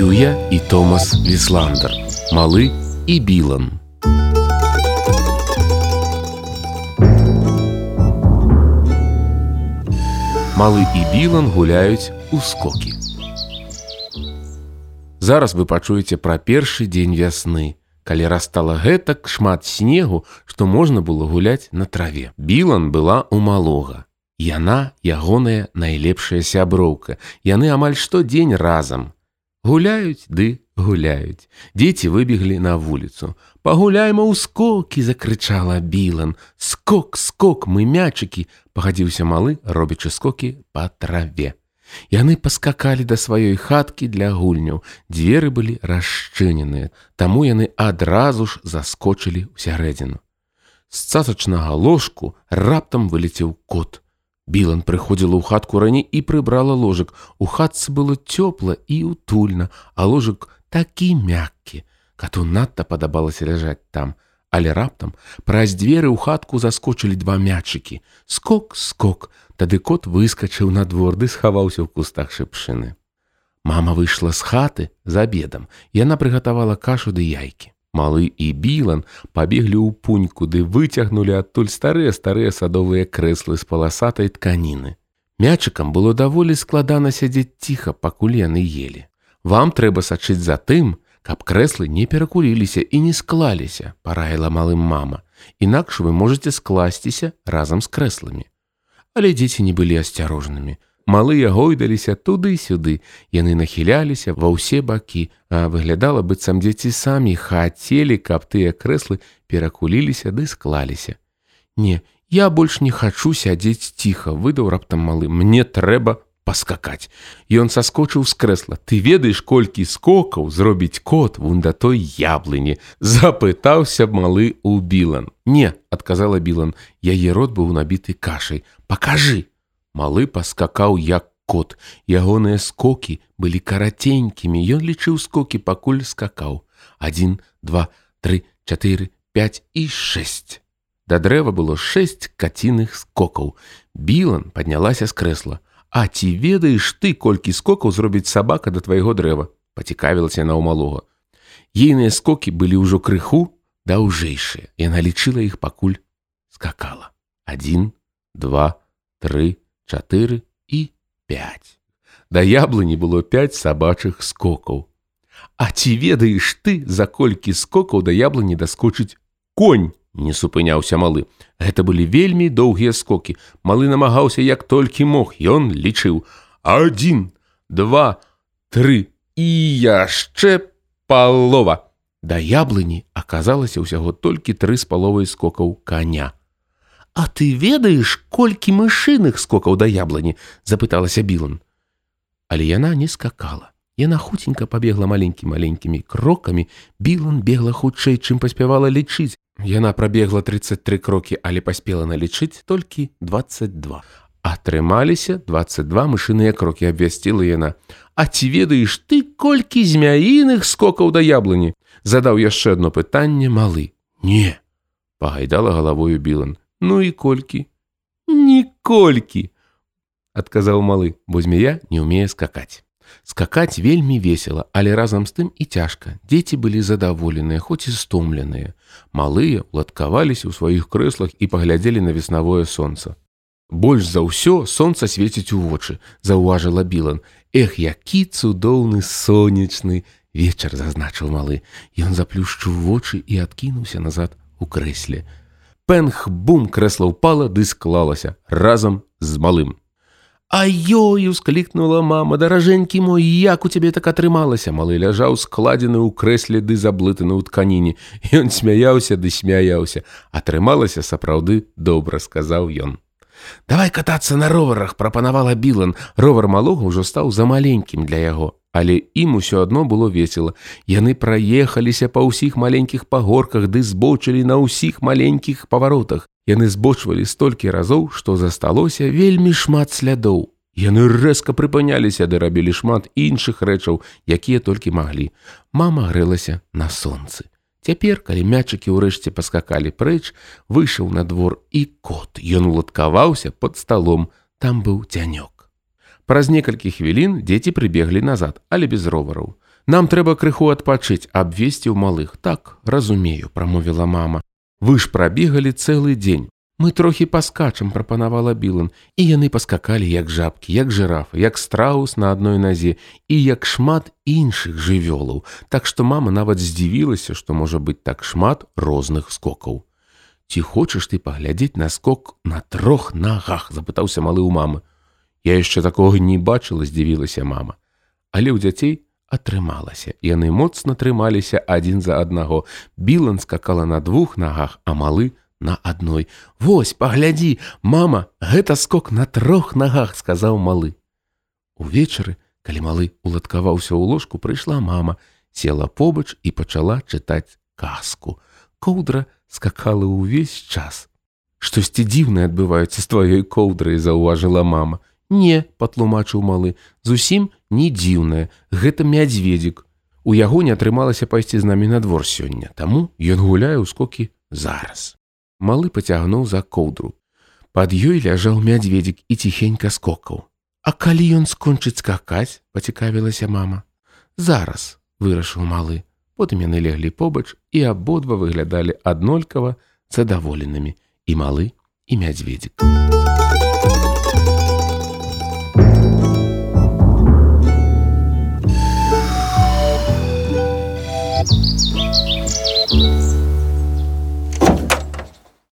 Юя і Томас Вісландер, Малы і Білан. Малы і Білан гуляюць у скокі. Зараз вы пачуеце пра першы дзень вясны, калі растала гэтак шмат снегу, што можна было гуляць на траве. Білан была ў малога. Яна ягоная найлепшая сяброўка. Яны амаль штодзень разам. Гуляюць ды гуляюць. Дзеці выбеглі на вуліцу. Пагуляйма ў скокі, закрычала Білан. Скок, скок, мы мячыкі, пагадзіўся малы, робячы скокі па траве. Яны паскакалі да сваёй хаткі для гульняў. Дзверы былі расчыненыя, таму яны адразу ж заскочылі ў сярэдзіну. З цацачнага ложку раптам вылецеў кот. Білан прыходзіла ў хатку раней і прыбрала ложак. У хатцы было цёпла і утульна, а ложак такі мяккі. Кату надта падабалася ляжаць там, але раптам праз дзверы ў хатку заскочылі два мячыкі. Скок, скок, Тады кот выскачыў на двор ды схаваўся ў кустах шыпшыны. Мама выйшла з хаты за обедам. Яна прыгатавала кашу ды яйкі. Малы і білан пабеглі ў пуньку ды выцягнулі адтуль старыя старыя садовыя крэслы з паласатай тканіны. Мячыкам было даволі складана сядзець ціха, пакуль яны елі. Вам трэба сачыць за тым, каб крэслы не перакуліліся і не склаліся, параіла малым мама. Інакш вы можете скласціся разам з крэсламі але дзеці не былі асцярожнымі. Малыя гойдаліся туды-сюды, яны нахіляліся ва ўсе бакі, а выглядала быццам дзеці самі хацелі, каб тыя крэслы перакуліліся ды склаліся. Не, я больш не хачу сядзець ціха, выдаў раптам малы, мне трэба паскакаць. Ён саскочыў з крэсла. Ты ведаеш, колькі скокаў зробіць кот вунь да той яблыні, запытаўся малы ў білан. Не, адказала білан, яе рот быў набіты кашай. Пакажы. Малы паскакаў як кот. Ягоныя скокі былі караценькімі. Ён лічыў скокі, пакуль скакаў. Адзін, два, тры, чатыры, пять і шесть. Да дрэва было шэсць каціных скокаў. Білан паднялася з крэсла. А ці ведаеш ты, колькі скокаў зробіць сабака да твайго дрэва, пацікавілася на ў малога. Ейныя скокі былі ўжо крыху даўжэйшыя. Яна лічыла іх пакуль скакала. Адзін, два, тры, чатыры і пять. Да яблыні было пять сабачых скокаў. А ці ведаеш ты, за колькі скокаў да яблыні даскочыць конь? не супыняўся малы. Гэта былі вельмі доўгія скокі. Малы намагаўся як толькі мог, Ён лічыў: один, два, тры і яшчэ палова. Да яблыні аказалася ўсяго толькі тры з паловай скокаў коня. А ты ведаеш, колькі мышыных скокаў да яблыні, запыталася Білан. Але яна не скакала. Яна хуценька пабегла маленькімі маленькімі крокамі, Білан бегла хутчэй, чым паспявала лічыць. Яна прабегла 33 крокі, але паспела налічыць толькі 22. Атрымаліся 22 мышыныя крокі абвясціла яна. А ці ведаеш ты колькі змяіных скокаў да яблыні? Задаў яшчэ одно пытанне малы. Не, пагайдала галавою білан. Ну і колькі? Ніколькі, адказаў малы, бо змея не ўмее скакаць. Скакаць вельмі весела, але разам з тым і цяжка. Дзеці былі задаволеныя, хоць і стомленыя. Малыя ладкаваліся ў сваіх крэслах і паглядзелі на веснавое сонца. Больш за ўсё сонца свеціць у вочы, заўважыла Білан. Эх, які цудоўны сонечны вечар зазначыў малы. Ён заплюшчыў вочы і адкінуўся назад у крэсле. Пэнх бум крэсла ўпала ды склалася разам з малым. Аёй, усклікнула мама, даражэнькі мой, як у цябе так атрымалася, малы ляжаў складзены ў крэсле ды заблытаны ў тканіне. Ён смяяўся ды смяяўся. Атрымалася сапраўды добра, сказаў ён. Давай катацца на роварах, прапанавала Білан. Ровар малога ўжо стаў за маленькім для яго. Але ім усё адно было весела. Яны праехаліся па ўсіх маленькіх пагорках ды збочылі на ўсіх маленькіх паваротах. Яны збочвалі столькі разоў, што засталося вельмі шмат слядоў. Яны рэзка прыпыняліся ды рабілі шмат іншых рэчаў, якія толькі маглі. Мама грэлася на сонцы. Цяпер, калі мячыкі ўрэшце паскакалі прэч, выйшаў на двор і кот. Ён уладкаваўся под сталом, там быў цянёк. Праз некалькі хвілін дзеці прыбеглі назад, але без ровараў. Нам трэба крыху адпачыць, абвесці ў малых. Так, разумею, прамовіла мама. Вы ж прабегалі цэлы дзень. Мы трохі паскачам прапанавала Білан, і яны паскакалі як жабкі, як жырафы, як страус на адной назе і як шмат іншых жывёлаў. Так што мама нават здзівілася, што можа быць так шмат розных скокаў. Ці хочаш ты паглядзець на скок на трох нагах, запытаўся малы ў мамы. Я яшчэ такога не бачыла, здзівілася мама. Але ў дзяцей атрымалася. Яны моцна трымаліся адзін за аднаго. Білан скакала на двух нагах, а малы на адной. Вось, паглядзі, мама, гэта скок на трох нагах, сказаў малы. Увечары, калі малы уладкаваўся ў ложку, прыйшла мама, села побач і пачала чытаць казку. Коўдра скакала ўвесь час. Штосьці дзіўнае адбываецца з тваёй коўдрай, заўважыла мама. Не, патлумачыў малы, зусім не дзіўнае, гэта мядзведзік. У яго не атрымалася пайсці з намі на двор сёння, таму ён гуляе ў скокі зараз. Малы пацягнуў за коўдру. Пад ёй ляжаў мядзведзік і ціхенька скокаў. А калі ён скончыць скакаць, пацікавілася мама. Зараз вырашыў малы. Потым яны леглі побач і абодва выглядалі аднолькава задаволенымі і малы і мядзведзік.